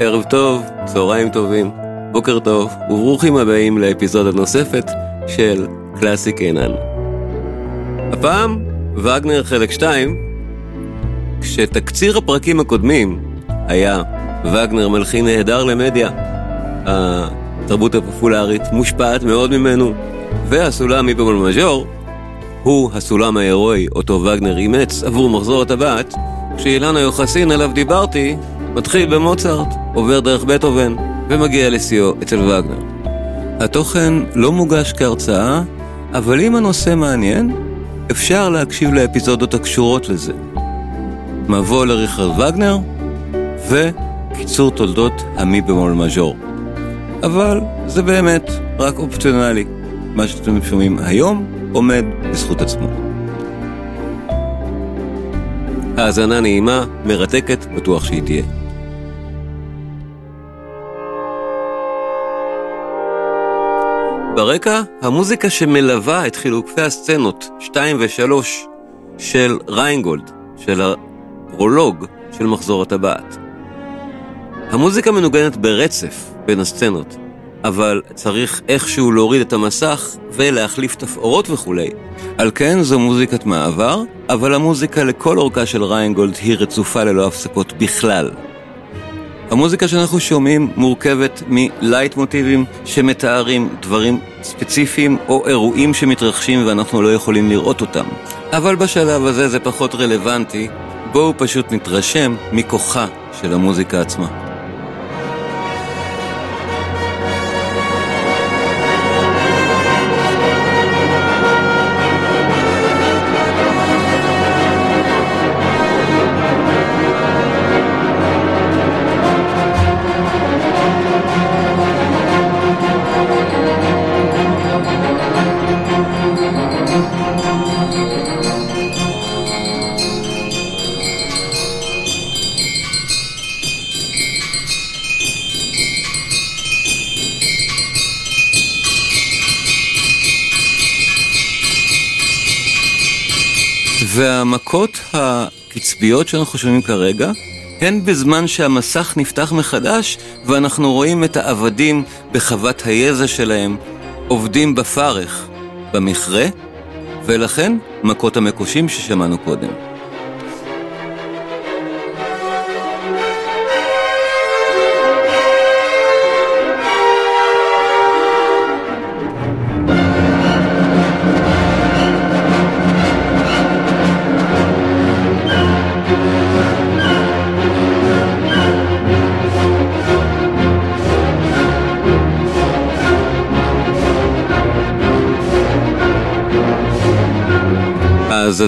ערב טוב, צהריים טובים, בוקר טוב, וברוכים הבאים לאפיזודה נוספת של קלאסיק עינן. הפעם, וגנר חלק 2, כשתקציר הפרקים הקודמים היה וגנר מלחין נהדר למדיה, התרבות הפופולרית מושפעת מאוד ממנו, והסולם מבמול מז'ור הוא הסולם ההירואי אותו וגנר אימץ עבור מחזור הטבעת, כשאילנה יוחסין עליו דיברתי, מתחיל במוצרט, עובר דרך בטהובן, ומגיע לשיאו אצל וגנר. התוכן לא מוגש כהרצאה, אבל אם הנושא מעניין, אפשר להקשיב לאפיזודות הקשורות לזה. מבוא לריכרד וגנר, וקיצור תולדות המי במול מז'ור. אבל זה באמת רק אופציונלי. מה שאתם שומעים היום עומד בזכות עצמו. האזנה נעימה, מרתקת, בטוח שהיא תהיה. ברקע, המוזיקה שמלווה את חילוקי הסצנות 2 ו-3 של ריינגולד, של הפרולוג של מחזור הטבעת. המוזיקה מנוגנת ברצף בין הסצנות, אבל צריך איכשהו להוריד את המסך ולהחליף תפאורות וכולי. על כן זו מוזיקת מעבר, אבל המוזיקה לכל אורכה של ריינגולד היא רצופה ללא הפסקות בכלל. המוזיקה שאנחנו שומעים מורכבת מלייט מוטיבים שמתארים דברים ספציפיים או אירועים שמתרחשים ואנחנו לא יכולים לראות אותם. אבל בשלב הזה זה פחות רלוונטי, בואו פשוט נתרשם מכוחה של המוזיקה עצמה. הקצביות שאנחנו שומעים כרגע הן בזמן שהמסך נפתח מחדש ואנחנו רואים את העבדים בחוות היזע שלהם עובדים בפרך, במכרה, ולכן מכות המקושים ששמענו קודם.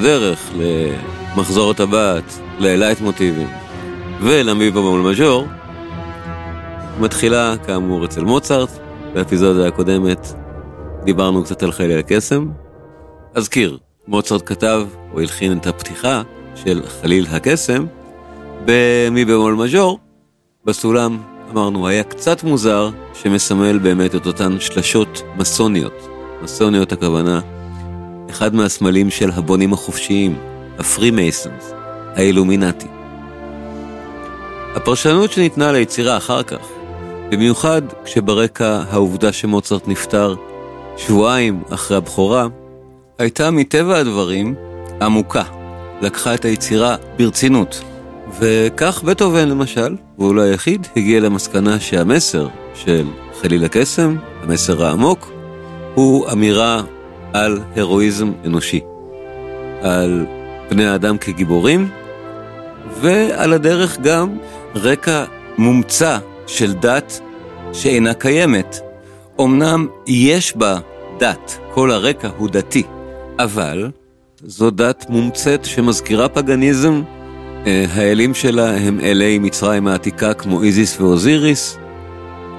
הדרך למחזור הטבעת, ללייט מוטיבים ולמיבה במול מז'ור מתחילה כאמור אצל מוצרט, באפיזודה הקודמת דיברנו קצת על חיילי הקסם. אזכיר, מוצרט כתב או הלחין את הפתיחה של חליל הקסם במי במול מז'ור, בסולם אמרנו היה קצת מוזר שמסמל באמת את אותן שלשות מסוניות. מסוניות הכוונה אחד מהסמלים של הבונים החופשיים, הפרי מייסונס, האילומינטי. הפרשנות שניתנה ליצירה אחר כך, במיוחד כשברקע העובדה שמוצרט נפטר שבועיים אחרי הבכורה, הייתה מטבע הדברים עמוקה. לקחה את היצירה ברצינות. וכך בטהובן למשל, והוא לא היחיד, הגיע למסקנה שהמסר של חליל הקסם, המסר העמוק, הוא אמירה על הרואיזם אנושי, על בני האדם כגיבורים, ועל הדרך גם רקע מומצא של דת שאינה קיימת. אמנם יש בה דת, כל הרקע הוא דתי, אבל זו דת מומצאת שמזכירה פגניזם. אה, האלים שלה הם אלי מצרים העתיקה כמו איזיס ואוזיריס,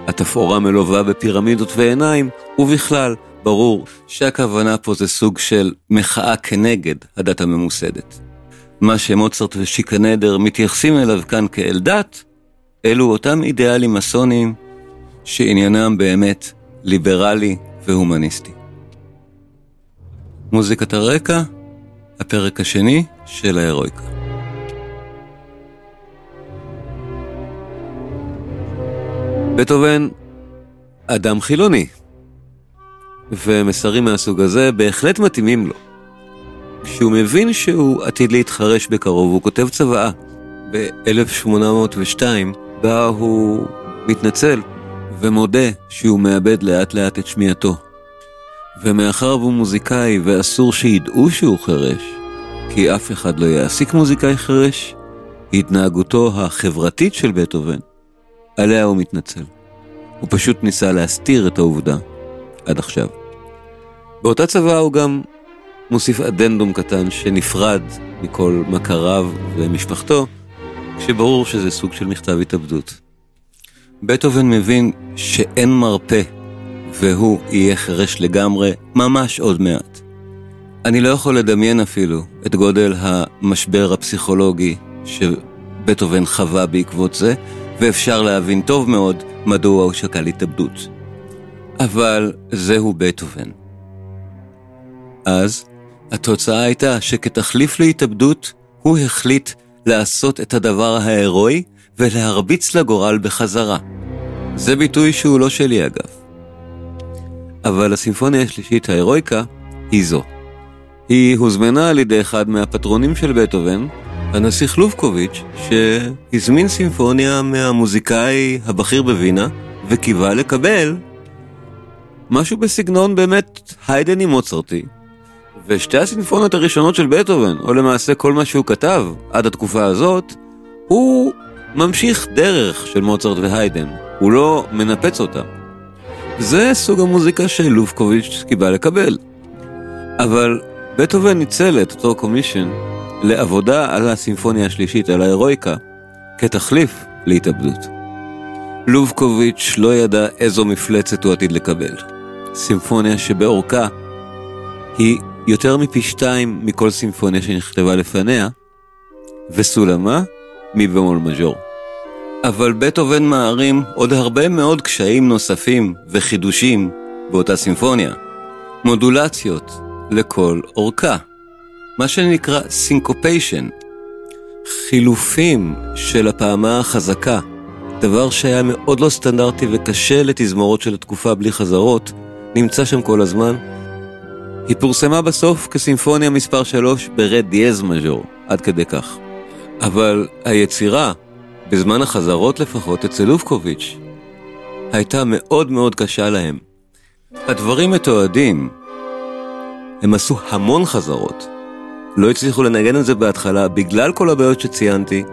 התפאורה מלווה בפירמידות ועיניים, ובכלל, ברור שהכוונה פה זה סוג של מחאה כנגד הדת הממוסדת. מה שמוצרט ושיקנדר מתייחסים אליו כאן כאל דת, אלו אותם אידיאלים מסונים שעניינם באמת ליברלי והומניסטי. מוזיקת הרקע, הפרק השני של ההירואיקה. בטהובן אדם חילוני, ומסרים מהסוג הזה בהחלט מתאימים לו. כשהוא מבין שהוא עתיד להתחרש בקרוב, הוא כותב צוואה. ב-1802, בה הוא מתנצל ומודה שהוא מאבד לאט לאט את שמיעתו. ומאחר והוא מוזיקאי ואסור שידעו שהוא חירש, כי אף אחד לא יעסיק מוזיקאי חירש, התנהגותו החברתית של בטהובן, עליה הוא מתנצל. הוא פשוט ניסה להסתיר את העובדה עד עכשיו. באותה צבא הוא גם מוסיף אדנדום קטן שנפרד מכל מכריו ומשפחתו, כשברור שזה סוג של מכתב התאבדות. בטהובן מבין שאין מרפא והוא יהיה חירש לגמרי ממש עוד מעט. אני לא יכול לדמיין אפילו את גודל המשבר הפסיכולוגי שבטהובן חווה בעקבות זה, ואפשר להבין טוב מאוד מדוע הוא שקל התאבדות. אבל זהו בטהובן. אז התוצאה הייתה שכתחליף להתאבדות, הוא החליט לעשות את הדבר ההירואי ולהרביץ לגורל בחזרה. זה ביטוי שהוא לא שלי אגב. אבל הסימפוניה השלישית ההירואיקה היא זו. היא הוזמנה על ידי אחד מהפטרונים של בטהובן, הנסיך לובקוביץ', שהזמין סימפוניה מהמוזיקאי הבכיר בווינה, וקיווה לקבל משהו בסגנון באמת היידני מוצרטי. ושתי הסימפוניות הראשונות של בטהובן, או למעשה כל מה שהוא כתב עד התקופה הזאת, הוא ממשיך דרך של מוצרט והיידן, הוא לא מנפץ אותה. זה סוג המוזיקה שלובקוביץ' קיבל לקבל. אבל בטהובן ניצל את אותו קומישן לעבודה על הסימפוניה השלישית, על ההירואיקה, כתחליף להתאבדות. לובקוביץ' לא ידע איזו מפלצת הוא עתיד לקבל. סימפוניה שבאורכה היא יותר מפי שתיים מכל סימפוניה שנכתבה לפניה, וסולמה מי במול מז'ור. אבל בטהובן מערים עוד הרבה מאוד קשיים נוספים וחידושים באותה סימפוניה. מודולציות לכל אורכה. מה שנקרא syncopation. חילופים של הפעמה החזקה. דבר שהיה מאוד לא סטנדרטי וקשה לתזמורות של התקופה בלי חזרות, נמצא שם כל הזמן. היא פורסמה בסוף כסימפוניה מספר 3 ברד דיאז מז'ור, עד כדי כך. אבל היצירה, בזמן החזרות לפחות אצל לובקוביץ', הייתה מאוד מאוד קשה להם. הדברים מתועדים. הם עשו המון חזרות. לא הצליחו לנגן את זה בהתחלה בגלל כל הבעיות שציינתי,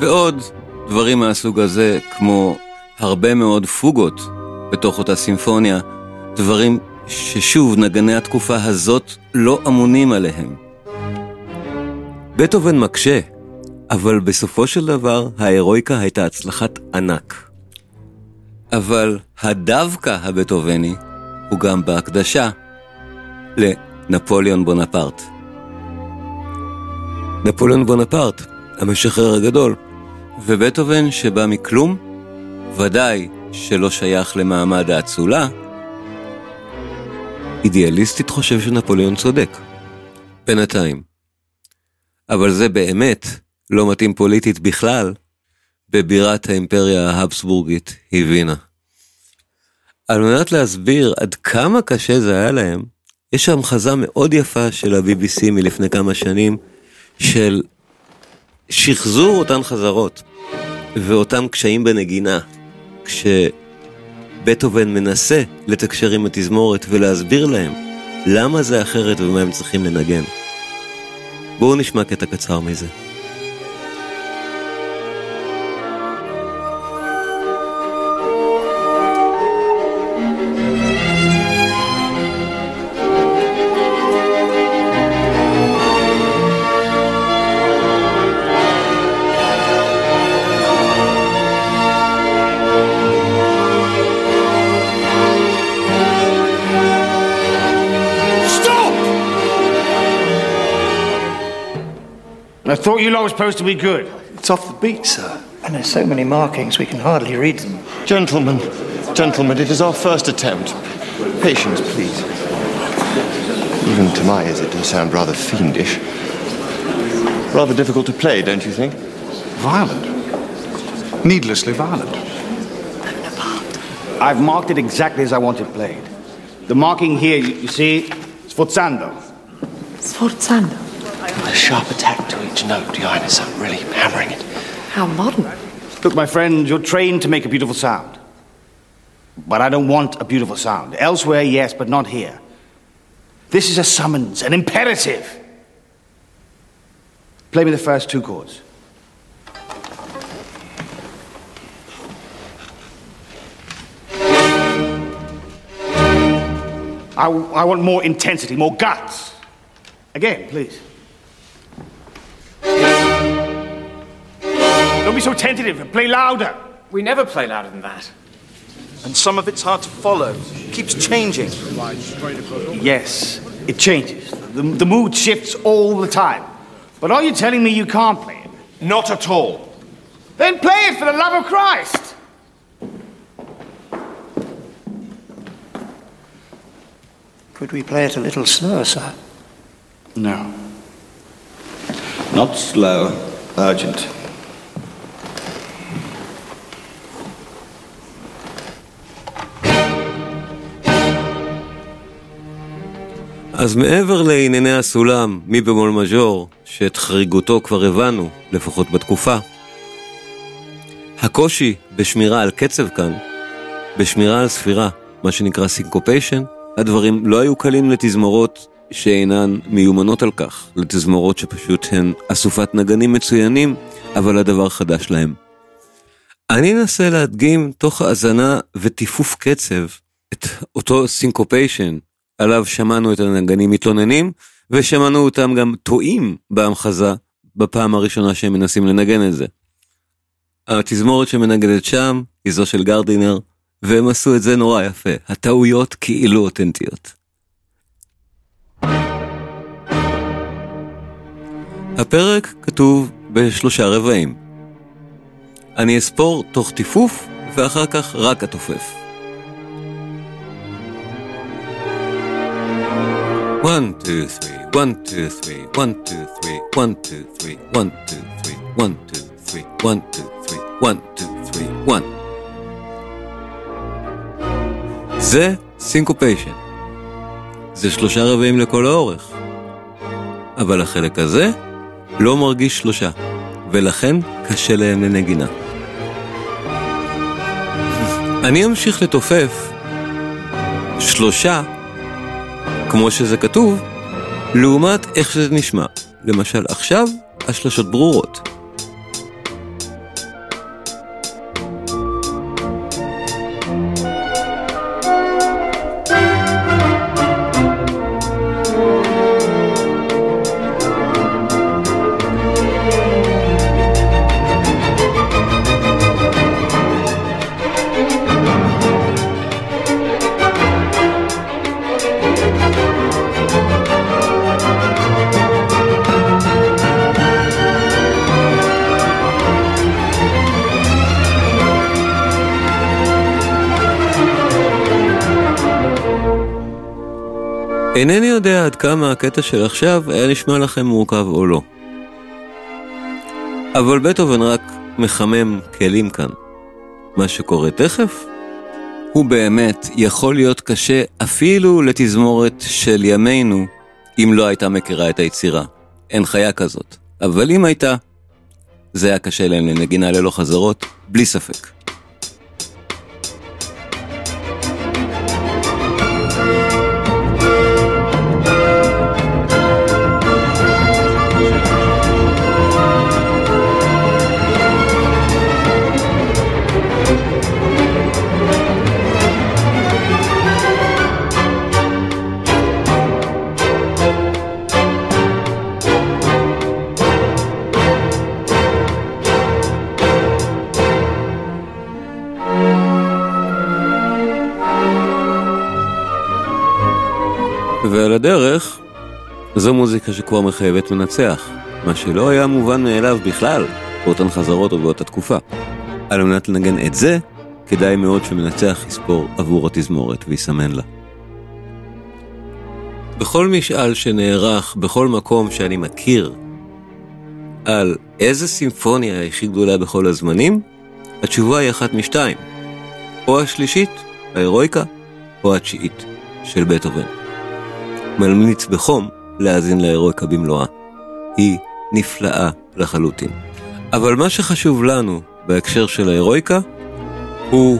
ועוד דברים מהסוג הזה, כמו הרבה מאוד פוגות בתוך אותה סימפוניה, דברים ששוב נגני התקופה הזאת לא אמונים עליהם. בטהובן מקשה, אבל בסופו של דבר ההירואיקה הייתה הצלחת ענק. אבל הדווקא הבטהובני הוא גם בהקדשה לנפוליאון בונפרט. נפוליאון בונפרט, המשחרר הגדול, ובטהובן שבא מכלום, ודאי שלא שייך למעמד האצולה, אידיאליסטית חושב שנפוליאון צודק. בינתיים. אבל זה באמת לא מתאים פוליטית בכלל, בבירת האימפריה ההבסבורגית היא וינה. על מנת להסביר עד כמה קשה זה היה להם, יש שם חזה מאוד יפה של ה-BBC מלפני כמה שנים, של שחזור אותן חזרות ואותם קשיים בנגינה, כשבטהובן מנסה לתקשר עם התזמורת ולהסביר להם למה זה אחרת ומה הם צריכים לנגן. בואו נשמע קטע קצר מזה. Thought you lot were supposed to be good. It's off the beat, sir. And there's so many markings we can hardly read them. Gentlemen, gentlemen, it is our first attempt. Patience, please. Even to my ears, it does sound rather fiendish. Rather difficult to play, don't you think? Violent. Needlessly violent. I've marked it exactly as I want it played. The marking here, you, you see, Sforzando. Sforzando. A sharp attack to each note, Your Highness. I'm really hammering it. How modern. Look, my friend, you're trained to make a beautiful sound. But I don't want a beautiful sound. Elsewhere, yes, but not here. This is a summons, an imperative. Play me the first two chords. I, I want more intensity, more guts. Again, please. Don't be so tentative. Play louder. We never play louder than that. And some of it's hard to follow. It keeps changing. Yes, it changes. The, the mood shifts all the time. But are you telling me you can't play it? Not at all. Then play it for the love of Christ! Could we play it a little slower, sir? No. Not slow, urgent. אז מעבר לענייני הסולם, מי במול מז'ור, שאת חריגותו כבר הבנו, לפחות בתקופה, הקושי בשמירה על קצב כאן, בשמירה על ספירה, מה שנקרא syncopation, הדברים לא היו קלים לתזמורות שאינן מיומנות על כך, לתזמורות שפשוט הן אסופת נגנים מצוינים, אבל הדבר חדש להם. אני אנסה להדגים תוך האזנה וטיפוף קצב את אותו syncopation עליו שמענו את הנגנים מתלוננים, ושמענו אותם גם טועים בהמחזה בפעם הראשונה שהם מנסים לנגן את זה. התזמורת שמנגדת שם היא זו של גרדינר, והם עשו את זה נורא יפה, הטעויות כאילו אותנטיות. הפרק כתוב בשלושה רבעים. אני אספור תוך טיפוף, ואחר כך רק התופף. One, two, three, one, two, three, one, two, three, one, two, three, one, two, three, one, two, three, one, two, three, one, two, three, one. זה syncopation. זה שלושה רבעים לכל האורך. אבל החלק הזה לא מרגיש שלושה, ולכן קשה להם לנגינה. אני אמשיך לתופף שלושה כמו שזה כתוב, לעומת איך שזה נשמע. למשל, עכשיו השלשות ברורות. אינני יודע עד כמה הקטע של עכשיו היה נשמע לכם מורכב או לא. אבל בטהובן רק מחמם כלים כאן. מה שקורה תכף, הוא באמת יכול להיות קשה אפילו לתזמורת של ימינו, אם לא הייתה מכירה את היצירה. אין חיה כזאת. אבל אם הייתה, זה היה קשה להם לנגינה ללא חזרות, בלי ספק. ועל הדרך, זו מוזיקה שכבר מחייבת מנצח, מה שלא היה מובן מאליו בכלל באותן חזרות או באותה תקופה. על מנת לנגן את זה, כדאי מאוד שמנצח יספור עבור התזמורת ויסמן לה. בכל משאל שנערך בכל מקום שאני מכיר על איזה סימפוניה היא הכי גדולה בכל הזמנים, התשובה היא אחת משתיים. או השלישית, ההירואיקה או התשיעית של בטהובן. ממליץ בחום להאזין להירואיקה במלואה. היא נפלאה לחלוטין. אבל מה שחשוב לנו בהקשר של ההירואיקה הוא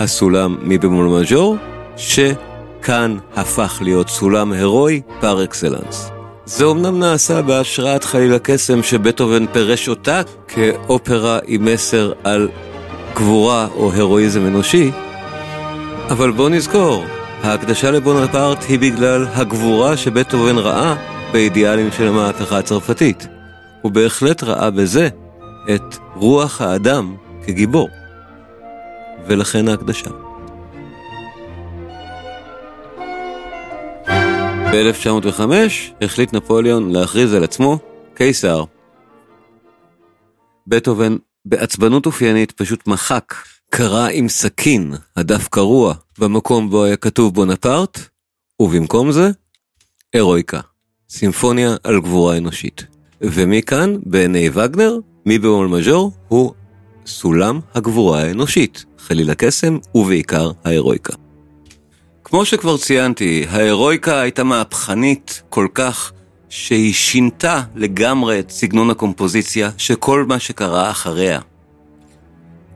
הסולם מבמול מז'ור, שכאן הפך להיות סולם הירואי פר אקסלנס. זה אומנם נעשה בהשראת חליל הקסם שבטהובן פירש אותה כאופרה עם מסר על גבורה או הירואיזם אנושי, אבל בוא נזכור, ההקדשה לבונפרט היא בגלל הגבורה שבטהובן ראה באידיאלים של המהפכה הצרפתית. הוא בהחלט ראה בזה את רוח האדם כגיבור. ולכן ההקדשה. ב-1905 החליט נפוליאון להכריז על עצמו קיסר. בטהובן בעצבנות אופיינית פשוט מחק, קרע עם סכין, הדף קרוע, במקום בו היה כתוב בונפרט, ובמקום זה, הירואיקה, סימפוניה על גבורה אנושית. ומכאן, בעיני וגנר, מי במול מז'ור הוא סולם הגבורה האנושית, חליל הקסם ובעיקר ההירואיקה. כמו שכבר ציינתי, ההירואיקה הייתה מהפכנית כל כך שהיא שינתה לגמרי את סגנון הקומפוזיציה שכל מה שקרה אחריה.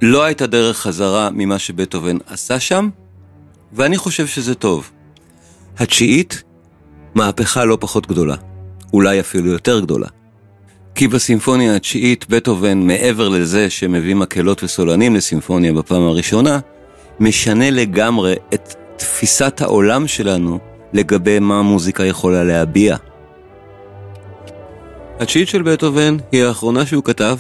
לא הייתה דרך חזרה ממה שבטהובן עשה שם, ואני חושב שזה טוב. התשיעית, מהפכה לא פחות גדולה, אולי אפילו יותר גדולה. כי בסימפוניה התשיעית בטהובן, מעבר לזה שמביא מקהלות וסולנים לסימפוניה בפעם הראשונה, משנה לגמרי את תפיסת העולם שלנו לגבי מה המוזיקה יכולה להביע. התשיעית של בטהובן היא האחרונה שהוא כתב,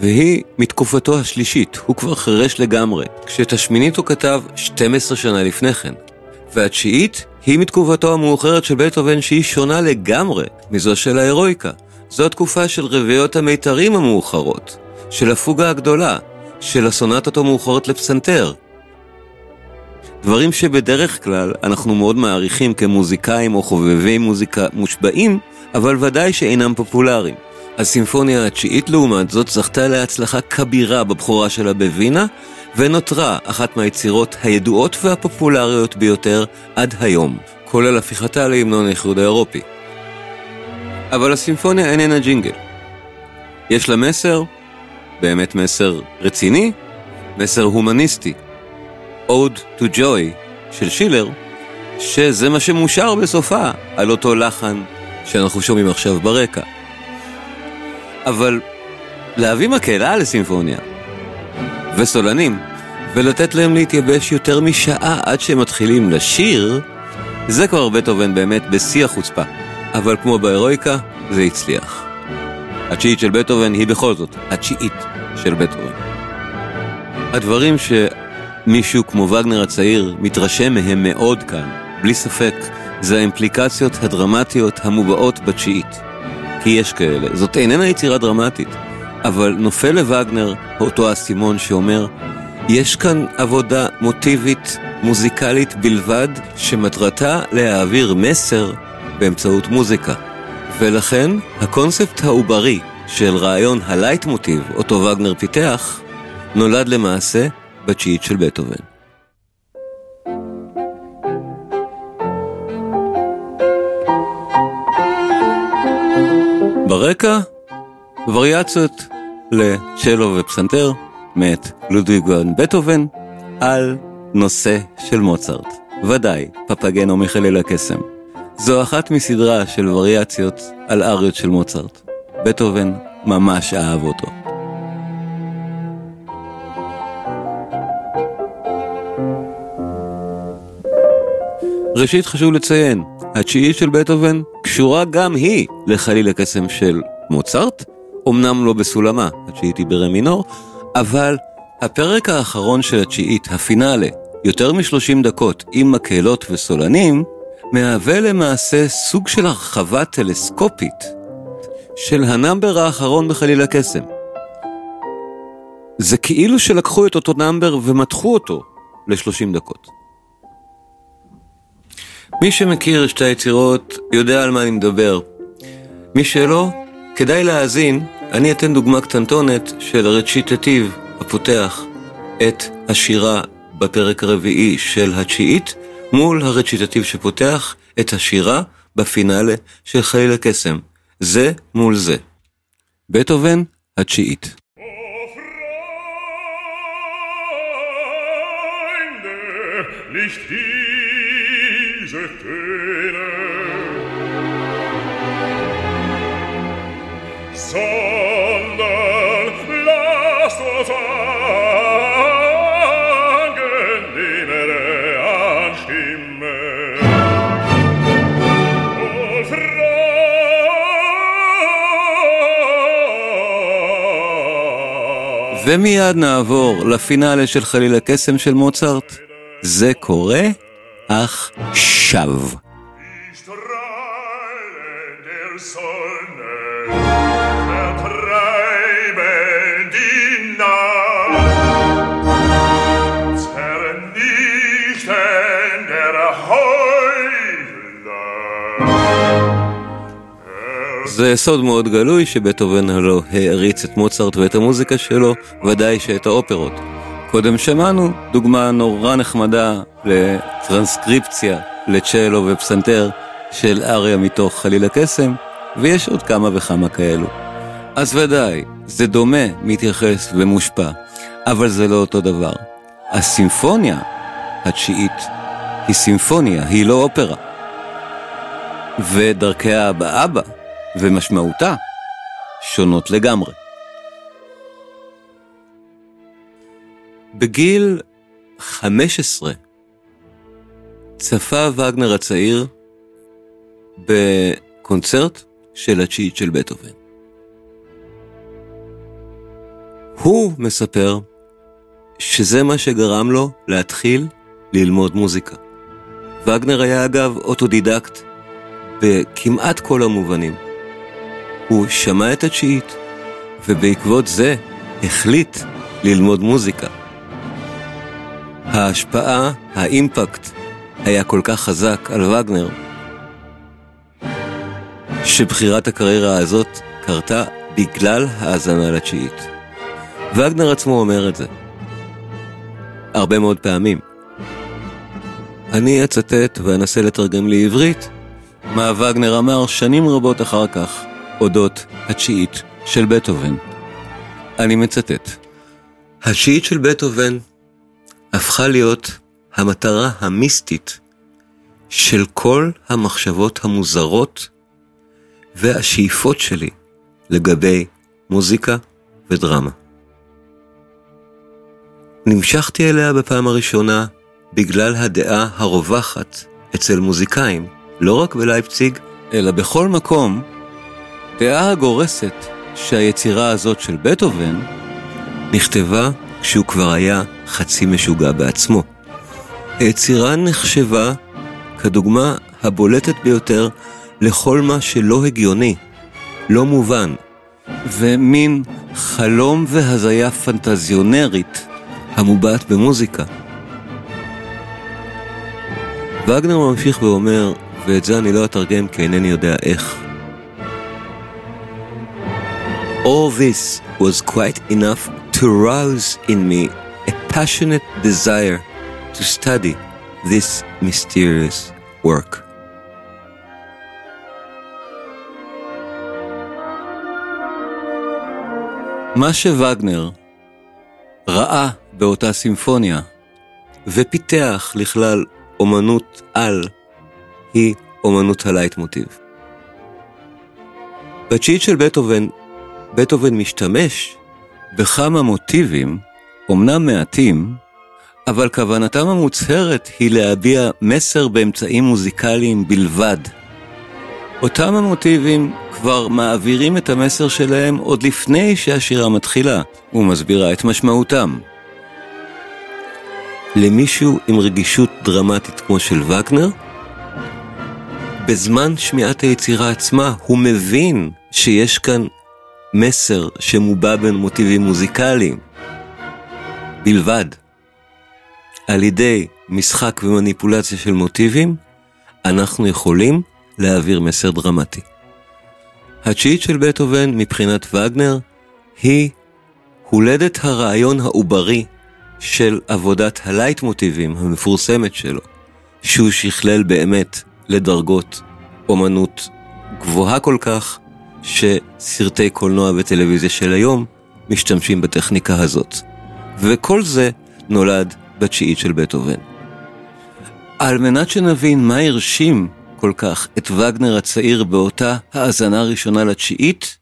והיא מתקופתו השלישית, הוא כבר חירש לגמרי, כשאת השמינית הוא כתב 12 שנה לפני כן. והתשיעית היא מתקופתו המאוחרת של בטהובן שהיא שונה לגמרי מזו של ההירואיקה. זו התקופה של רביעיות המיתרים המאוחרות, של הפוגה הגדולה, של הסונטות המאוחרות לפסנתר. דברים שבדרך כלל אנחנו מאוד מעריכים כמוזיקאים או חובבי מוזיקה מושבעים, אבל ודאי שאינם פופולריים. הסימפוניה התשיעית לעומת זאת זכתה להצלחה כבירה בבכורה שלה בווינה, ונותרה אחת מהיצירות הידועות והפופולריות ביותר עד היום, כולל הפיכתה להמנון האיחוד האירופי. אבל הסימפוניה איננה ג'ינגל. יש לה מסר, באמת מסר רציני, מסר הומניסטי. Ode to Joy של שילר, שזה מה שמושר בסופה על אותו לחן שאנחנו שומעים עכשיו ברקע. אבל להביא מקהלה לסימפוניה, וסולנים, ולתת להם להתייבש יותר משעה עד שהם מתחילים לשיר, זה כבר בטהובן באמת בשיא החוצפה. אבל כמו בהירואיקה, זה הצליח. התשיעית של בטהובן היא בכל זאת התשיעית של בטהובן. הדברים שמישהו כמו וגנר הצעיר מתרשם מהם מאוד כאן, בלי ספק, זה האימפליקציות הדרמטיות המובעות בתשיעית. כי יש כאלה, זאת איננה יצירה דרמטית, אבל נופל לווגנר אותו האסימון שאומר, יש כאן עבודה מוטיבית מוזיקלית בלבד, שמטרתה להעביר מסר באמצעות מוזיקה. ולכן, הקונספט העוברי של רעיון הלייט מוטיב, אותו וגנר פיתח, נולד למעשה בתשיעית של בטהובן. ברקע, וריאציות לצ'לו ופסנתר מאת לודוויג ון בטהובן על נושא של מוצרט. ודאי, פפגנו מחליל הקסם. זו אחת מסדרה של וריאציות על אריות של מוצרט. בטהובן ממש אהב אותו. ראשית חשוב לציין, התשיעית של בטהובן קשורה גם היא לחליל הקסם של מוצרט, אמנם לא בסולמה, התשיעית היא ברה מינור, אבל הפרק האחרון של התשיעית, הפינאלה, יותר מ-30 דקות עם מקהלות וסולנים, מהווה למעשה סוג של הרחבה טלסקופית של ה number האחרון בחליל הקסם. זה כאילו שלקחו את אותו number ומתחו אותו ל-30 דקות. מי שמכיר את שתי היצירות יודע על מה אני מדבר. מי שלא, כדאי להאזין, אני אתן דוגמה קטנטונת של הרציטטיב הפותח את השירה בפרק הרביעי של התשיעית, מול הרציטטיב שפותח את השירה בפינאלה של חיל הקסם. זה מול זה. בטהובן, התשיעית. nicht diese ומיד נעבור לפינאלה של חליל הקסם של מוצרט. זה קורה עכשיו. זה סוד מאוד גלוי שבטהובן הלא העריץ את מוצרט ואת המוזיקה שלו, ודאי שאת האופרות. קודם שמענו דוגמה נורא נחמדה לטרנסקריפציה לצ'לו ופסנתר של אריה מתוך חליל הקסם, ויש עוד כמה וכמה כאלו. אז ודאי, זה דומה, מתייחס ומושפע, אבל זה לא אותו דבר. הסימפוניה התשיעית היא סימפוניה, היא לא אופרה. ודרכיה הבאה בה ומשמעותה שונות לגמרי. בגיל 15 צפה וגנר הצעיר בקונצרט של התשיעית של בטהובן. הוא מספר שזה מה שגרם לו להתחיל ללמוד מוזיקה. וגנר היה אגב אוטודידקט בכמעט כל המובנים. הוא שמע את התשיעית, ובעקבות זה החליט ללמוד מוזיקה. ההשפעה, האימפקט, היה כל כך חזק על וגנר, שבחירת הקריירה הזאת קרתה בגלל האזנה לתשיעית. וגנר עצמו אומר את זה. הרבה מאוד פעמים. אני אצטט ואנסה לתרגם לעברית מה וגנר אמר שנים רבות אחר כך אודות התשיעית של בטהובן. אני מצטט: התשיעית של בטהובן הפכה להיות המטרה המיסטית של כל המחשבות המוזרות והשאיפות שלי לגבי מוזיקה ודרמה. נמשכתי אליה בפעם הראשונה בגלל הדעה הרווחת אצל מוזיקאים, לא רק בלייפציג, אלא בכל מקום, דעה הגורסת שהיצירה הזאת של בטהובן נכתבה כשהוא כבר היה חצי משוגע בעצמו. היצירה נחשבה כדוגמה הבולטת ביותר לכל מה שלא הגיוני, לא מובן, ומין חלום והזיה פנטזיונרית המובעת במוזיקה. וגנר ממשיך ואומר, ואת זה אני לא אתרגם כי אינני יודע איך. All this was quite enough to rouse in me a passionate desire to study this mysterious work. מה שווגנר ראה באותה סימפוניה ופיתח לכלל אומנות על היא אומנות הלייטמוטיב. בתשיעית של בטהובן, בטהובן משתמש בכמה מוטיבים, אמנם מעטים, אבל כוונתם המוצהרת היא להביע מסר באמצעים מוזיקליים בלבד. אותם המוטיבים כבר מעבירים את המסר שלהם עוד לפני שהשירה מתחילה, ומסבירה את משמעותם. למישהו עם רגישות דרמטית כמו של וגנר, בזמן שמיעת היצירה עצמה הוא מבין שיש כאן מסר שמובע בין מוטיבים מוזיקליים בלבד. על ידי משחק ומניפולציה של מוטיבים, אנחנו יכולים להעביר מסר דרמטי. התשיעית של בטהובן מבחינת וגנר היא הולדת הרעיון העוברי של עבודת הלייט מוטיבים המפורסמת שלו, שהוא שכלל באמת לדרגות אומנות גבוהה כל כך, שסרטי קולנוע וטלוויזיה של היום משתמשים בטכניקה הזאת. וכל זה נולד בתשיעית של בטהובן. על מנת שנבין מה הרשים כל כך את וגנר הצעיר באותה האזנה ראשונה לתשיעית,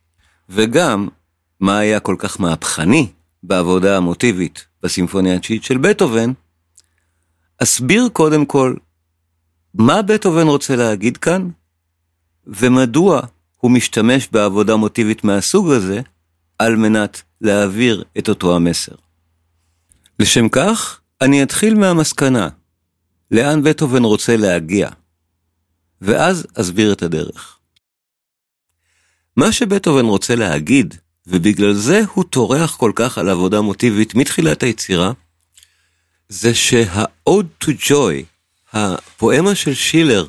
וגם מה היה כל כך מהפכני בעבודה המוטיבית בסימפוניה התשיעית של בטהובן, אסביר קודם כל מה בטהובן רוצה להגיד כאן, ומדוע הוא משתמש בעבודה מוטיבית מהסוג הזה, על מנת להעביר את אותו המסר. לשם כך, אני אתחיל מהמסקנה, לאן בטהובן רוצה להגיע, ואז אסביר את הדרך. מה שבטהובן רוצה להגיד, ובגלל זה הוא טורח כל כך על עבודה מוטיבית מתחילת היצירה, זה שה-Ode to Joy, הפואמה של שילר,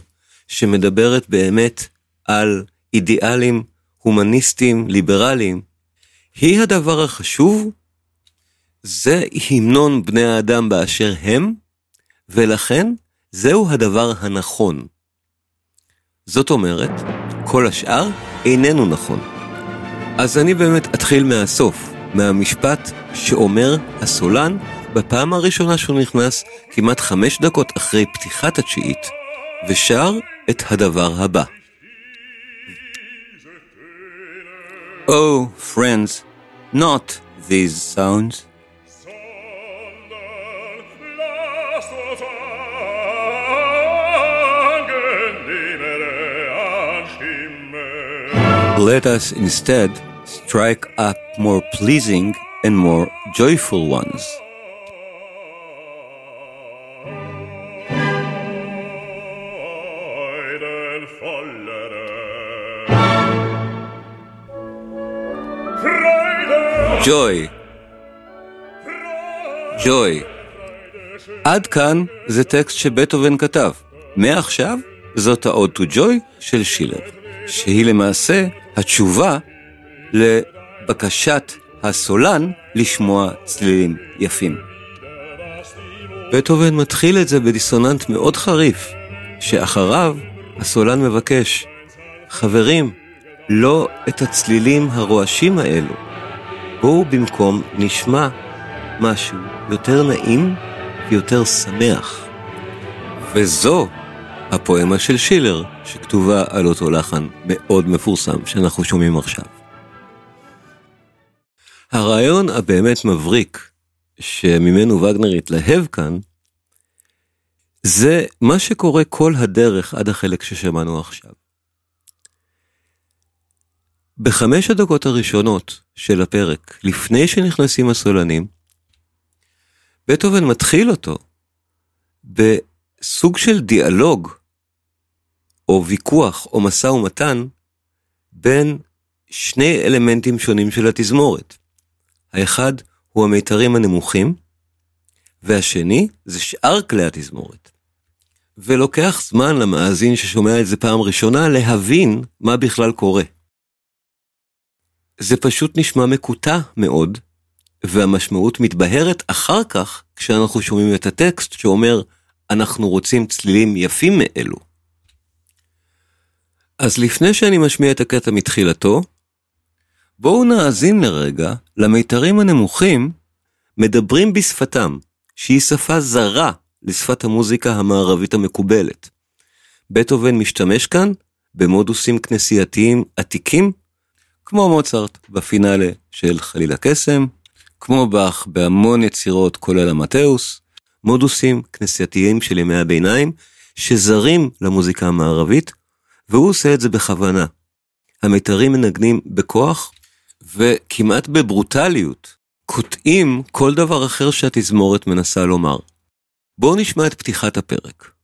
שמדברת באמת על אידיאלים הומניסטיים ליברליים, היא הדבר החשוב, זה המנון בני האדם באשר הם, ולכן זהו הדבר הנכון. זאת אומרת, כל השאר איננו נכון. אז אני באמת אתחיל מהסוף, מהמשפט שאומר הסולן בפעם הראשונה שהוא נכנס, כמעט חמש דקות אחרי פתיחת התשיעית, ושר את הדבר הבא. Oh, friends, not these sounds. Let us instead strike up more pleasing and more joyful ones. Joy. Joy. עד כאן זה טקסט שבטהובן כתב. מעכשיו זאת ה-Ode to Joy של שילר, שהיא למעשה התשובה לבקשת הסולן לשמוע צלילים יפים. בטהובן מתחיל את זה בדיסוננט מאוד חריף, שאחריו הסולן מבקש, חברים, לא את הצלילים הרועשים האלו. בואו במקום נשמע משהו יותר נעים ויותר שמח. וזו הפואמה של שילר, שכתובה על אותו לחן מאוד מפורסם שאנחנו שומעים עכשיו. הרעיון הבאמת מבריק שממנו וגנר התלהב כאן, זה מה שקורה כל הדרך עד החלק ששמענו עכשיו. בחמש הדקות הראשונות של הפרק, לפני שנכנסים הסולנים, בטהובן מתחיל אותו בסוג של דיאלוג, או ויכוח, או משא ומתן, בין שני אלמנטים שונים של התזמורת. האחד הוא המיתרים הנמוכים, והשני זה שאר כלי התזמורת. ולוקח זמן למאזין ששומע את זה פעם ראשונה להבין מה בכלל קורה. זה פשוט נשמע מקוטע מאוד, והמשמעות מתבהרת אחר כך כשאנחנו שומעים את הטקסט שאומר אנחנו רוצים צלילים יפים מאלו. אז לפני שאני משמיע את הקטע מתחילתו, בואו נאזין לרגע למיתרים הנמוכים מדברים בשפתם, שהיא שפה זרה לשפת המוזיקה המערבית המקובלת. בטהובן משתמש כאן במודוסים כנסייתיים עתיקים כמו מוצרט בפינאלה של חליל הקסם, כמו באך בהמון יצירות כולל המטאוס, מודוסים כנסייתיים של ימי הביניים, שזרים למוזיקה המערבית, והוא עושה את זה בכוונה. המיתרים מנגנים בכוח, וכמעט בברוטליות, קוטעים כל דבר אחר שהתזמורת מנסה לומר. בואו נשמע את פתיחת הפרק.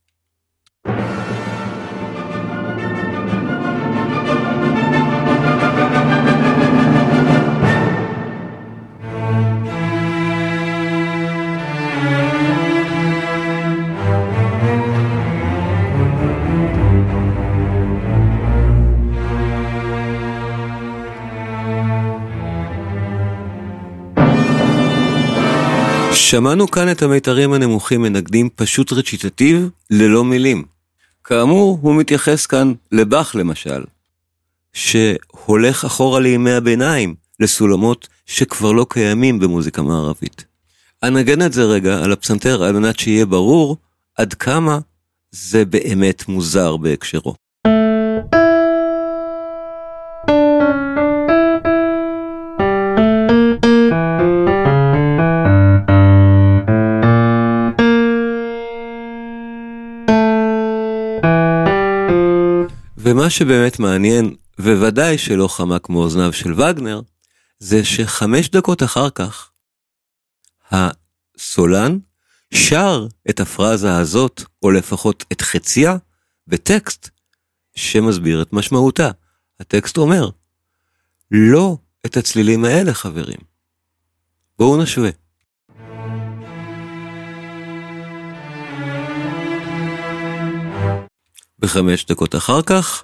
שמענו כאן את המיתרים הנמוכים מנגנים פשוט רציטטיב ללא מילים. כאמור, הוא מתייחס כאן לבאך למשל, שהולך אחורה לימי הביניים, לסולמות שכבר לא קיימים במוזיקה מערבית. אנגן את זה רגע על הפסנתר על מנת שיהיה ברור עד כמה זה באמת מוזר בהקשרו. ומה שבאמת מעניין, וודאי שלא חמק מאוזניו של וגנר, זה שחמש דקות אחר כך, הסולן שר את הפרזה הזאת, או לפחות את חציה, בטקסט שמסביר את משמעותה. הטקסט אומר, לא את הצלילים האלה, חברים. בואו נשווה. וחמש דקות אחר כך,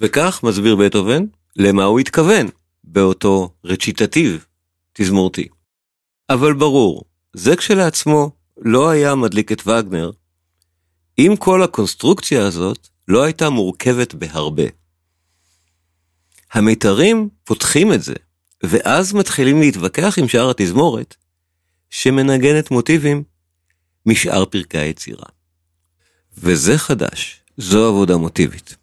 וכך מסביר בטהובן למה הוא התכוון באותו רציטטיב תזמורתי. אבל ברור, זה כשלעצמו לא היה מדליק את וגנר, אם כל הקונסטרוקציה הזאת לא הייתה מורכבת בהרבה. המיתרים פותחים את זה, ואז מתחילים להתווכח עם שאר התזמורת, שמנגנת מוטיבים משאר פרקי היצירה. וזה חדש, זו עבודה מוטיבית.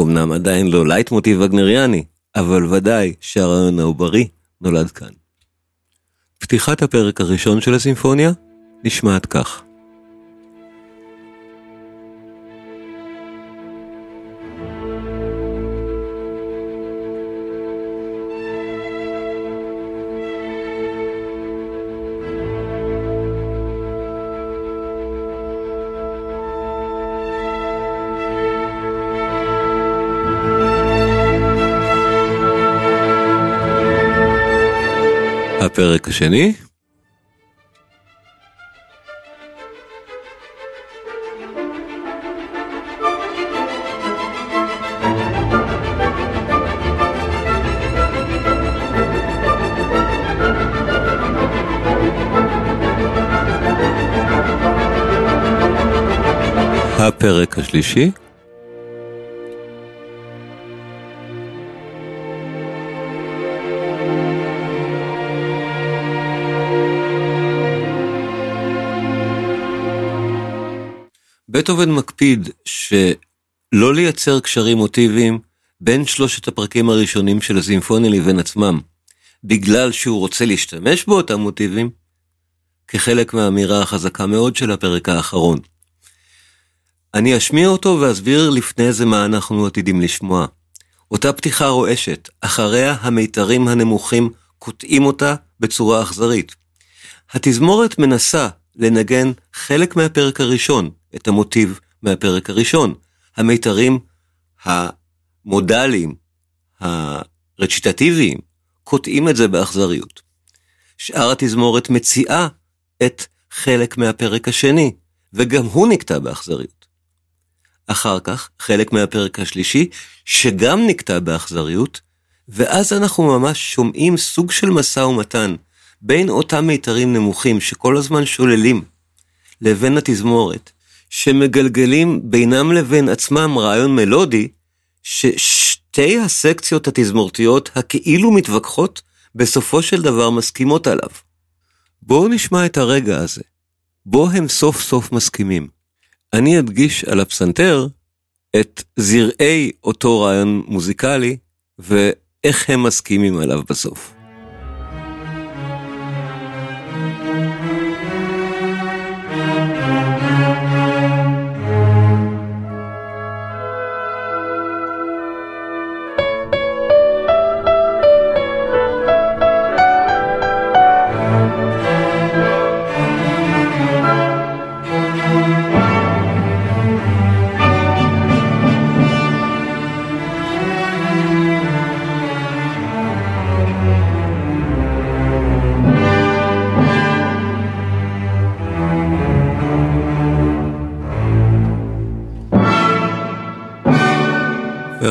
אמנם עדיין לא לייט מוטיב וגנריאני, אבל ודאי שהרעיון העוברי נולד כאן. פתיחת הפרק הראשון של הסימפוניה נשמעת כך. הפרק השני. הפרק השלישי. בטהובן מקפיד שלא לייצר קשרים מוטיביים בין שלושת הפרקים הראשונים של הסימפוניה לבין עצמם, בגלל שהוא רוצה להשתמש באותם מוטיבים, כחלק מהאמירה החזקה מאוד של הפרק האחרון. אני אשמיע אותו ואסביר לפני זה מה אנחנו עתידים לשמוע. אותה פתיחה רועשת, אחריה המיתרים הנמוכים קוטעים אותה בצורה אכזרית. התזמורת מנסה לנגן חלק מהפרק הראשון, את המוטיב מהפרק הראשון. המיתרים המודליים, הרציטטיביים, קוטעים את זה באכזריות. שאר התזמורת מציעה את חלק מהפרק השני, וגם הוא נקטע באכזריות. אחר כך, חלק מהפרק השלישי, שגם נקטע באכזריות, ואז אנחנו ממש שומעים סוג של משא ומתן בין אותם מיתרים נמוכים שכל הזמן שוללים, לבין התזמורת, שמגלגלים בינם לבין עצמם רעיון מלודי, ששתי הסקציות התזמורתיות הכאילו מתווכחות, בסופו של דבר מסכימות עליו. בואו נשמע את הרגע הזה, בו הם סוף סוף מסכימים. אני אדגיש על הפסנתר את זרעי אותו רעיון מוזיקלי, ואיך הם מסכימים עליו בסוף.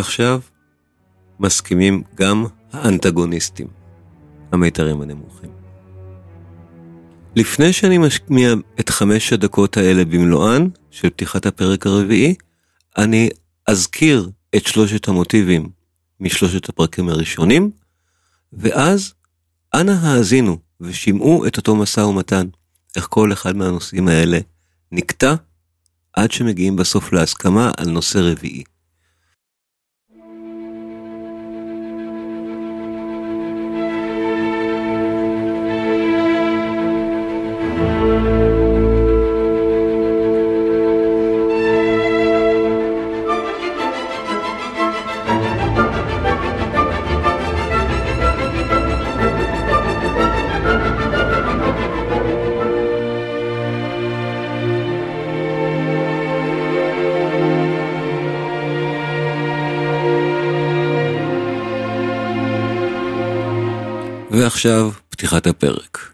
ועכשיו, מסכימים גם האנטגוניסטים, המיתרים הנמוכים. לפני שאני משמיע את חמש הדקות האלה במלואן של פתיחת הפרק הרביעי, אני אזכיר את שלושת המוטיבים משלושת הפרקים הראשונים, ואז אנא האזינו ושמעו את אותו משא ומתן, איך כל אחד מהנושאים האלה נקטע, עד שמגיעים בסוף להסכמה על נושא רביעי. ועכשיו פתיחת הפרק.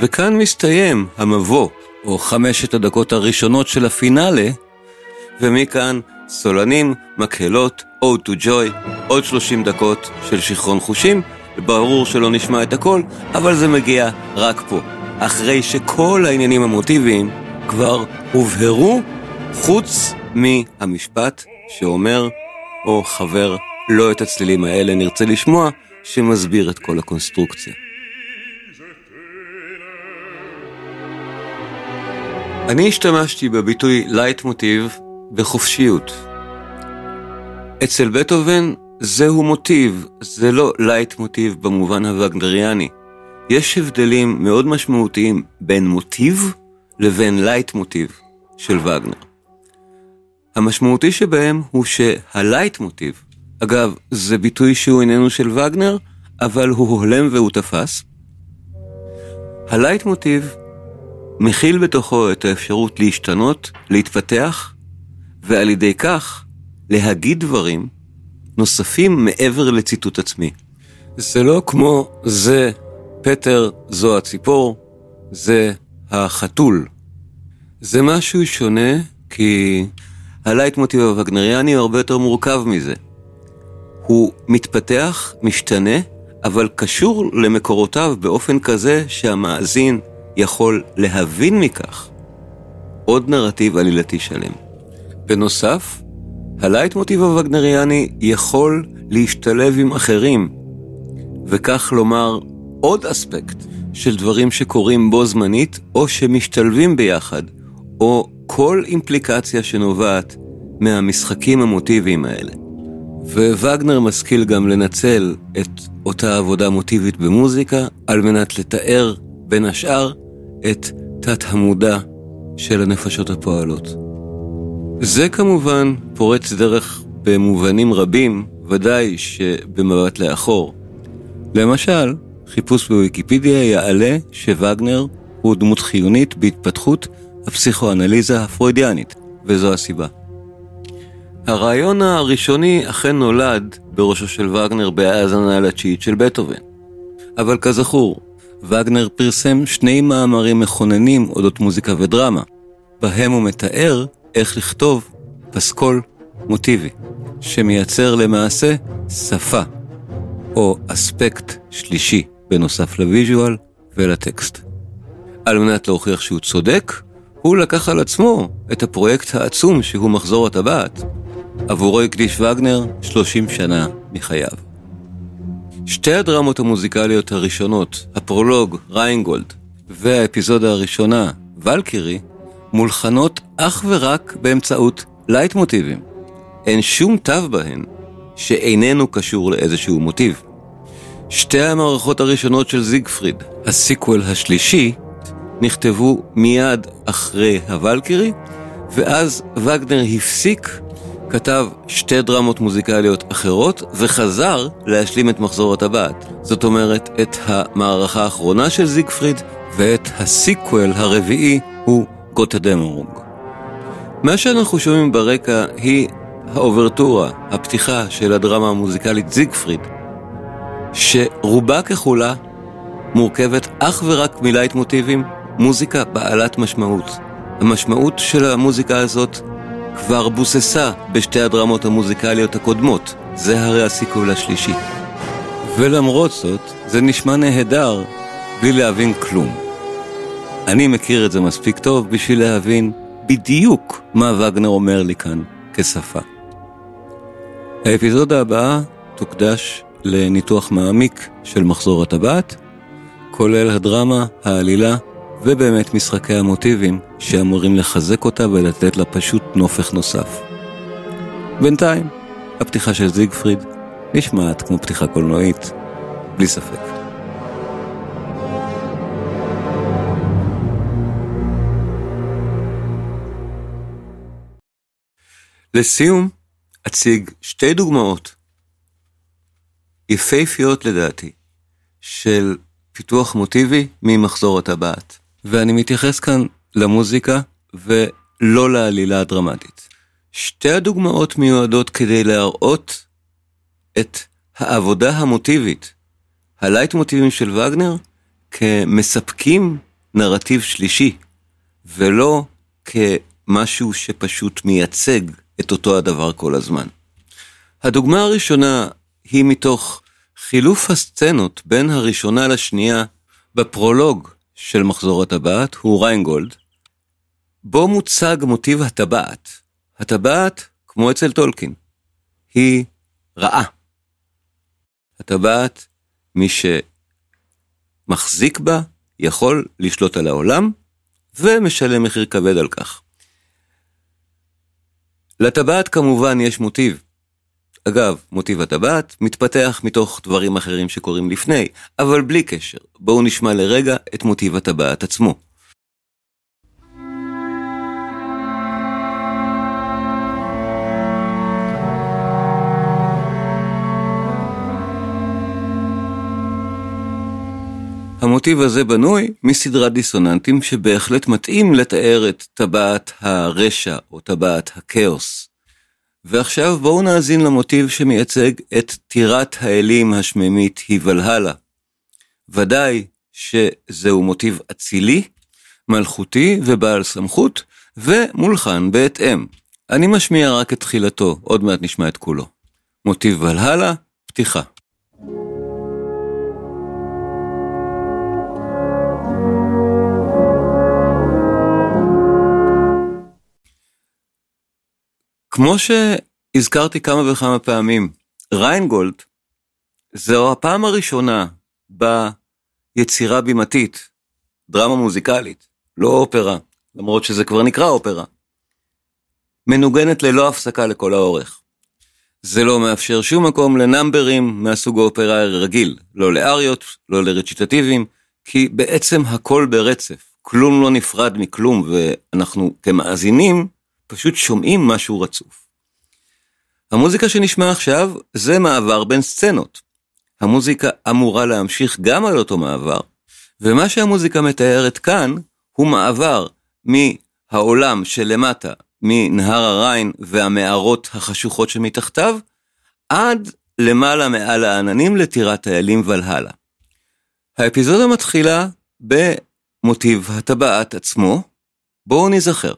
וכאן מסתיים המבוא, או חמשת הדקות הראשונות של הפינאלה, ומכאן סולנים, מקהלות, Ode to Joy, עוד 30 דקות של שיכרון חושים, ברור שלא נשמע את הכל, אבל זה מגיע רק פה, אחרי שכל העניינים המוטיביים כבר הובהרו, חוץ מהמשפט שאומר, או חבר, לא את הצלילים האלה נרצה לשמוע, שמסביר את כל הקונסטרוקציה. אני השתמשתי בביטוי לייט מוטיב בחופשיות. אצל בטהובן זהו מוטיב, זה לא לייט מוטיב במובן הווגנריאני. יש הבדלים מאוד משמעותיים בין מוטיב לבין לייט מוטיב של וגנר. המשמעותי שבהם הוא שהלייט מוטיב, אגב, זה ביטוי שהוא איננו של וגנר, אבל הוא הולם והוא תפס. הלייט מוטיב מכיל בתוכו את האפשרות להשתנות, להתפתח, ועל ידי כך להגיד דברים נוספים מעבר לציטוט עצמי. זה לא כמו זה פטר, זו הציפור, זה החתול. זה משהו שונה כי הלייט מוטיב הווגנריאני הוא הרבה יותר מורכב מזה. הוא מתפתח, משתנה, אבל קשור למקורותיו באופן כזה שהמאזין יכול להבין מכך עוד נרטיב עלילתי שלם. בנוסף, הלייט מוטיב הווגנריאני יכול להשתלב עם אחרים, וכך לומר עוד אספקט של דברים שקורים בו זמנית או שמשתלבים ביחד, או כל אימפליקציה שנובעת מהמשחקים המוטיביים האלה. ווגנר משכיל גם לנצל את אותה עבודה מוטיבית במוזיקה על מנת לתאר, בין השאר, את תת המודע של הנפשות הפועלות. זה כמובן פורץ דרך במובנים רבים, ודאי שבמבט לאחור. למשל, חיפוש בוויקיפדיה יעלה שווגנר הוא דמות חיונית בהתפתחות הפסיכואנליזה הפרוידיאנית, וזו הסיבה. הרעיון הראשוני אכן נולד בראשו של וגנר בהאזנה לתשיעית של בטהובן. אבל כזכור, וגנר פרסם שני מאמרים מכוננים אודות מוזיקה ודרמה, בהם הוא מתאר איך לכתוב פסקול מוטיבי, שמייצר למעשה שפה, או אספקט שלישי בנוסף ל visual ולטקסט. על מנת להוכיח שהוא צודק, הוא לקח על עצמו את הפרויקט העצום שהוא מחזור הטבעת. עבורו הקדיש וגנר 30 שנה מחייו. שתי הדרמות המוזיקליות הראשונות, הפרולוג, ריינגולד, והאפיזודה הראשונה, ולקירי, מולחנות אך ורק באמצעות לייט מוטיבים. אין שום תו בהן שאיננו קשור לאיזשהו מוטיב. שתי המערכות הראשונות של זיגפריד, ה sequel השלישי, נכתבו מיד אחרי הוולקירי, ואז וגנר הפסיק, כתב שתי דרמות מוזיקליות אחרות, וחזר להשלים את מחזור הטבעת. זאת אומרת, את המערכה האחרונה של זיגפריד, ואת ה sequel הרביעי הוא גוטה מה שאנחנו שומעים ברקע היא האוברטורה, הפתיחה של הדרמה המוזיקלית זיגפריד, שרובה ככולה מורכבת אך ורק מלייט מוטיבים, מוזיקה בעלת משמעות. המשמעות של המוזיקה הזאת כבר בוססה בשתי הדרמות המוזיקליות הקודמות, זה הרי הסיכול השלישי. ולמרות זאת, זה נשמע נהדר בלי להבין כלום. אני מכיר את זה מספיק טוב בשביל להבין בדיוק מה וגנר אומר לי כאן כשפה. האפיזודה הבאה תוקדש לניתוח מעמיק של מחזור הטבעת, כולל הדרמה, העלילה ובאמת משחקי המוטיבים שאמורים לחזק אותה ולתת לה פשוט נופך נוסף. בינתיים, הפתיחה של זיגפריד נשמעת כמו פתיחה קולנועית, בלי ספק. לסיום, אציג שתי דוגמאות יפהפיות לדעתי של פיתוח מוטיבי ממחזור הטבעת. ואני מתייחס כאן למוזיקה ולא לעלילה הדרמטית. שתי הדוגמאות מיועדות כדי להראות את העבודה המוטיבית, הלייט מוטיבים של וגנר, כמספקים כנרטיב שלישי, ולא כמשהו שפשוט מייצג את אותו הדבר כל הזמן. הדוגמה הראשונה היא מתוך חילוף הסצנות בין הראשונה לשנייה בפרולוג של מחזור הטבעת, הוא ריינגולד, בו מוצג מוטיב הטבעת. הטבעת, כמו אצל טולקין, היא רעה. הטבעת, מי שמחזיק בה, יכול לשלוט על העולם, ומשלם מחיר כבד על כך. לטבעת כמובן יש מוטיב. אגב, מוטיב הטבעת מתפתח מתוך דברים אחרים שקורים לפני, אבל בלי קשר. בואו נשמע לרגע את מוטיב הטבעת עצמו. המוטיב הזה בנוי מסדרת דיסוננטים שבהחלט מתאים לתאר את טבעת הרשע או טבעת הכאוס. ועכשיו בואו נאזין למוטיב שמייצג את טירת האלים השמימית היא ולהלה. ודאי שזהו מוטיב אצילי, מלכותי ובעל סמכות, ומולחן בהתאם. אני משמיע רק את תחילתו, עוד מעט נשמע את כולו. מוטיב ולהלה, פתיחה. כמו שהזכרתי כמה וכמה פעמים, ריינגולד זו הפעם הראשונה ביצירה בימתית, דרמה מוזיקלית, לא אופרה, למרות שזה כבר נקרא אופרה, מנוגנת ללא הפסקה לכל האורך. זה לא מאפשר שום מקום לנאמברים מהסוג האופרה הרגיל, לא לאריות, לא לרציטטיביים, כי בעצם הכל ברצף, כלום לא נפרד מכלום, ואנחנו כמאזינים פשוט שומעים משהו רצוף. המוזיקה שנשמע עכשיו זה מעבר בין סצנות. המוזיקה אמורה להמשיך גם על אותו מעבר, ומה שהמוזיקה מתארת כאן הוא מעבר מהעולם שלמטה, מנהר הריין והמערות החשוכות שמתחתיו, עד למעלה מעל העננים לטירת האלים ולהלה. האפיזודה מתחילה במוטיב הטבעת עצמו, בואו נזכר.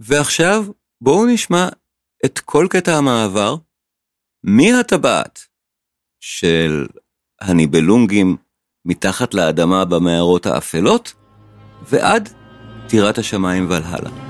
ועכשיו בואו נשמע את כל קטע המעבר מהטבעת של הניבלונגים מתחת לאדמה במערות האפלות ועד טירת השמיים ולהלה.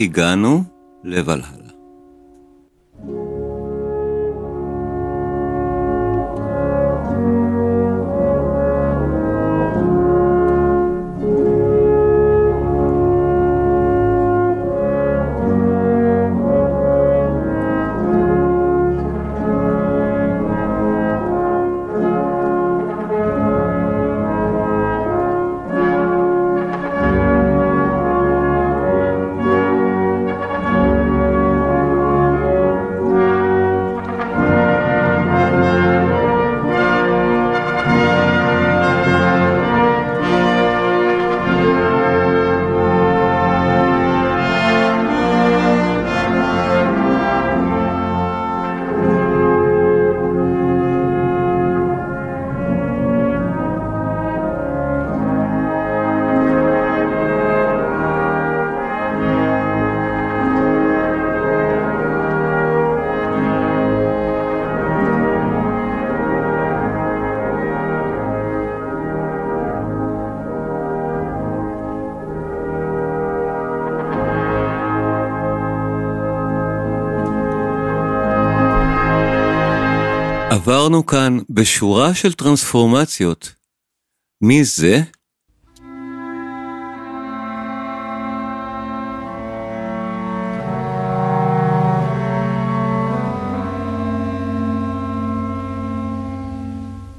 והגענו לוולהלה. עברנו כאן בשורה של טרנספורמציות. מי זה?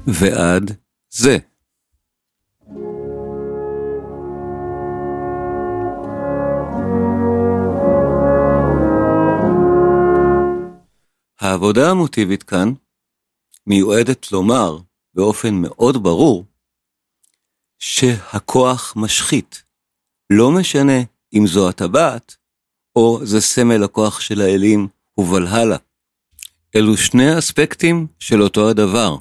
ועד זה. העבודה המוטיבית כאן מיועדת לומר באופן מאוד ברור שהכוח משחית. לא משנה אם זו הטבעת או זה סמל הכוח של האלים ובלהלה. אלו שני אספקטים של אותו הדבר.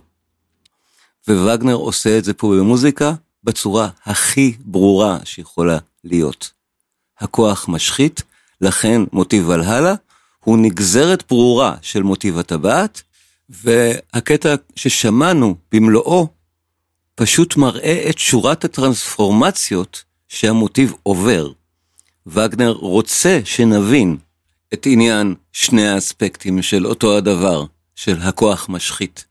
ווגנר עושה את זה פה במוזיקה בצורה הכי ברורה שיכולה להיות. הכוח משחית, לכן מוטיב ולהלה הוא נגזרת ברורה של מוטיב הטבעת, והקטע ששמענו במלואו פשוט מראה את שורת הטרנספורמציות שהמוטיב עובר. וגנר רוצה שנבין את עניין שני האספקטים של אותו הדבר, של הכוח משחית.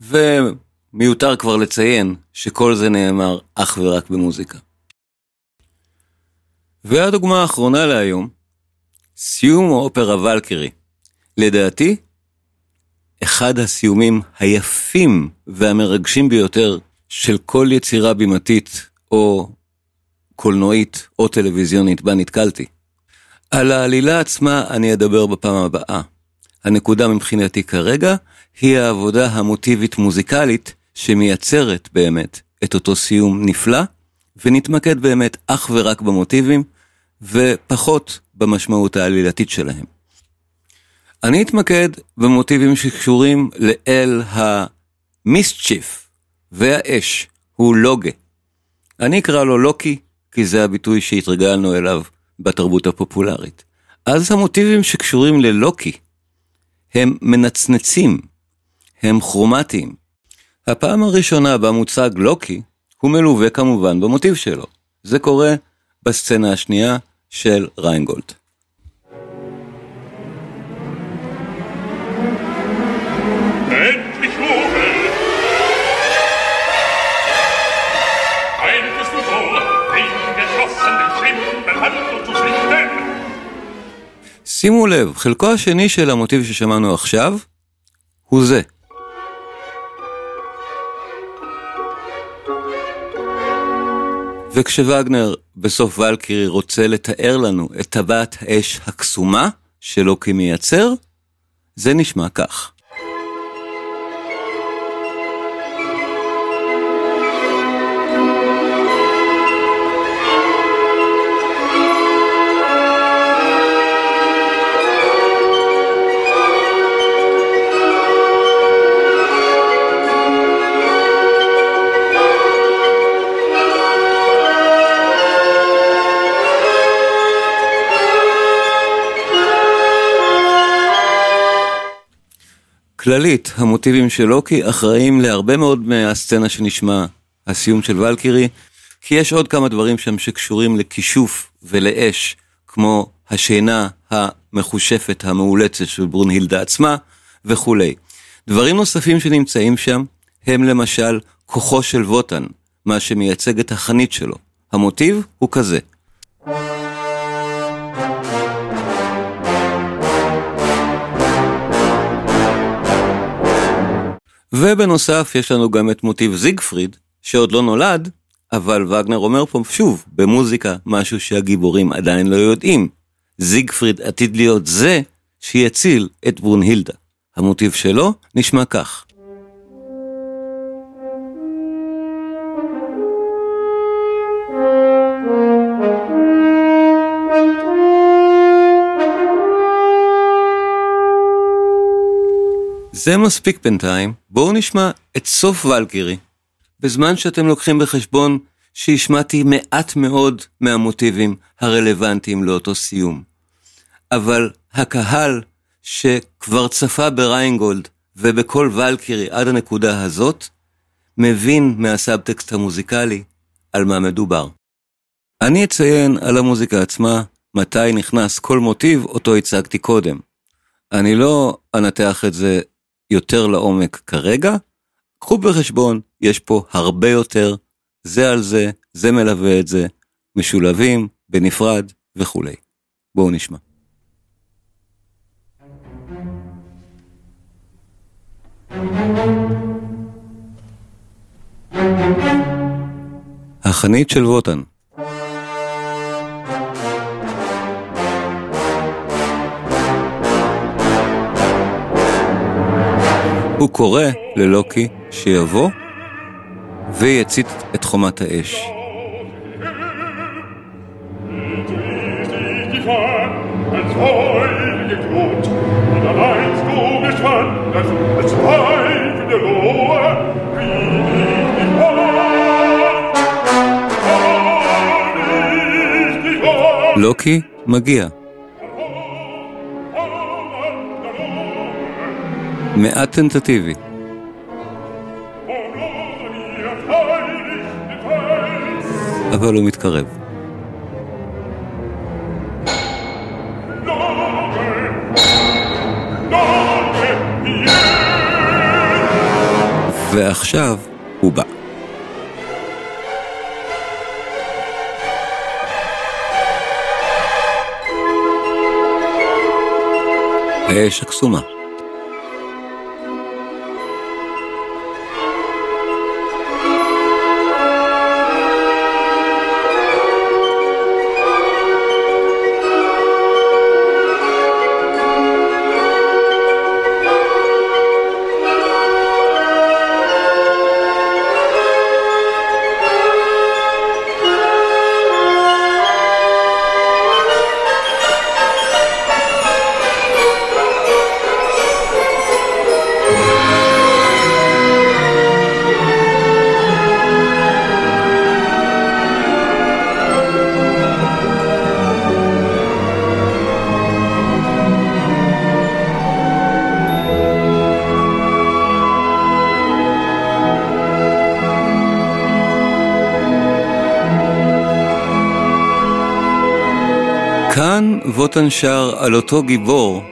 ומיותר כבר לציין שכל זה נאמר אך ורק במוזיקה. והדוגמה האחרונה להיום, סיום האופרה ולקרי. לדעתי, אחד הסיומים היפים והמרגשים ביותר של כל יצירה בימתית או קולנועית או טלוויזיונית בה נתקלתי. על העלילה עצמה אני אדבר בפעם הבאה. הנקודה מבחינתי כרגע היא העבודה המוטיבית מוזיקלית שמייצרת באמת את אותו סיום נפלא, ונתמקד באמת אך ורק במוטיבים, ופחות במשמעות העלילתית שלהם. אני אתמקד במוטיבים שקשורים לאל המיסצ'יף והאש, הוא לוגה. אני אקרא לו לוקי, כי זה הביטוי שהתרגלנו אליו בתרבות הפופולרית. אז המוטיבים שקשורים ללוקי הם מנצנצים, הם כרומטיים. הפעם הראשונה בה מוצג לוקי, הוא מלווה כמובן במוטיב שלו. זה קורה בסצנה השנייה של ריינגולד. שימו לב, חלקו השני של המוטיב ששמענו עכשיו, הוא זה. וכשווגנר בסוף ולקירי רוצה לתאר לנו את טבעת האש הקסומה שלוקי מייצר, זה נשמע כך. כללית, המוטיבים של לוקי אחראים להרבה מאוד מהסצנה שנשמע הסיום של ולקירי, כי יש עוד כמה דברים שם שקשורים לכישוף ולאש, כמו השינה המחושפת המאולצת של ברונהילדה עצמה וכולי. דברים נוספים שנמצאים שם הם למשל כוחו של ווטן, מה שמייצג את החנית שלו. המוטיב הוא כזה. ובנוסף יש לנו גם את מוטיב זיגפריד, שעוד לא נולד, אבל וגנר אומר פה שוב, במוזיקה משהו שהגיבורים עדיין לא יודעים. זיגפריד עתיד להיות זה שיציל את ברונהילדה. המוטיב שלו נשמע כך. זה מספיק בינתיים, בואו נשמע את סוף ולקירי. בזמן שאתם לוקחים בחשבון שהשמעתי מעט מאוד מהמוטיבים הרלוונטיים לאותו סיום. אבל הקהל שכבר צפה בריינגולד ובכל ולקירי עד הנקודה הזאת, מבין מהסאבטקסט המוזיקלי על מה מדובר. אני אציין על המוזיקה עצמה מתי נכנס כל מוטיב אותו הצגתי קודם. אני לא אנתח את זה יותר לעומק כרגע, קחו בחשבון, יש פה הרבה יותר, זה על זה, זה מלווה את זה, משולבים, בנפרד וכולי. בואו נשמע. החנית של ווטן הוא קורא ללוקי שיבוא ויצית את חומת האש. Als heurige מעט טנטטיבי. אבל הוא מתקרב. ועכשיו הוא בא. האש הקסומה. ווטן שר על אותו גיבור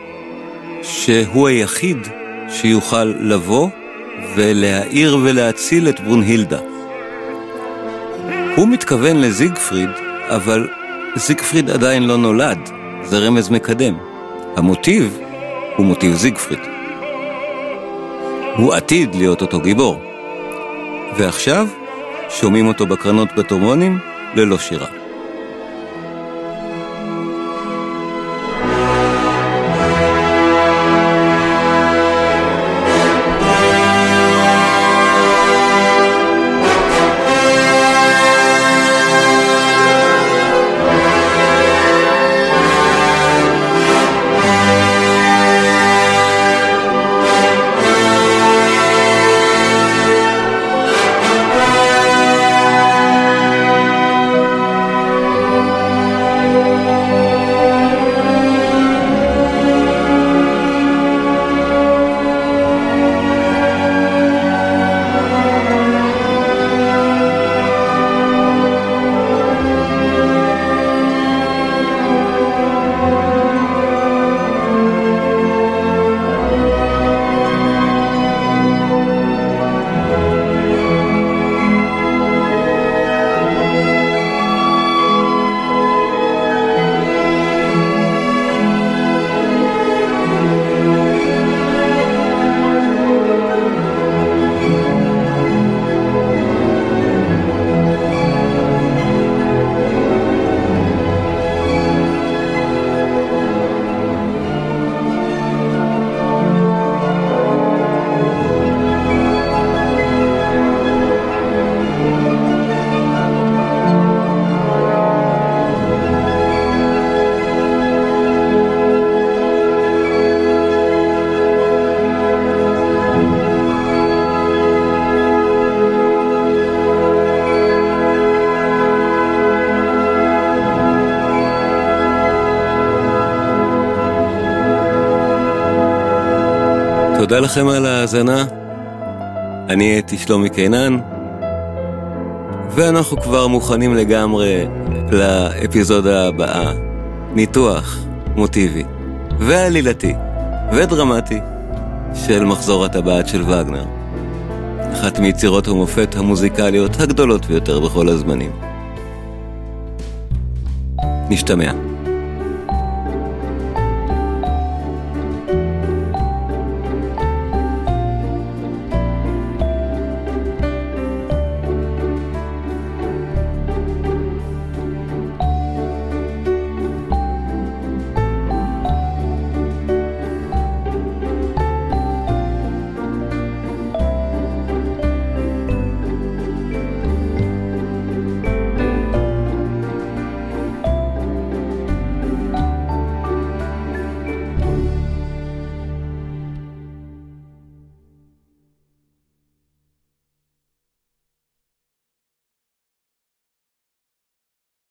שהוא היחיד שיוכל לבוא ולהאיר ולהציל את ברונהילדה. הוא מתכוון לזיגפריד, אבל זיגפריד עדיין לא נולד, זה רמז מקדם. המוטיב הוא מוטיב זיגפריד. הוא עתיד להיות אותו גיבור. ועכשיו שומעים אותו בקרנות בטורמונים ללא שירה. תודה לכם על ההאזנה. אני הייתי שלומי קינן, ואנחנו כבר מוכנים לגמרי לאפיזודה הבאה. ניתוח מוטיבי, ועלילתי, ודרמטי, של מחזור הטבעת של וגנר. אחת מיצירות המופת המוזיקליות הגדולות ביותר בכל הזמנים. נשתמע.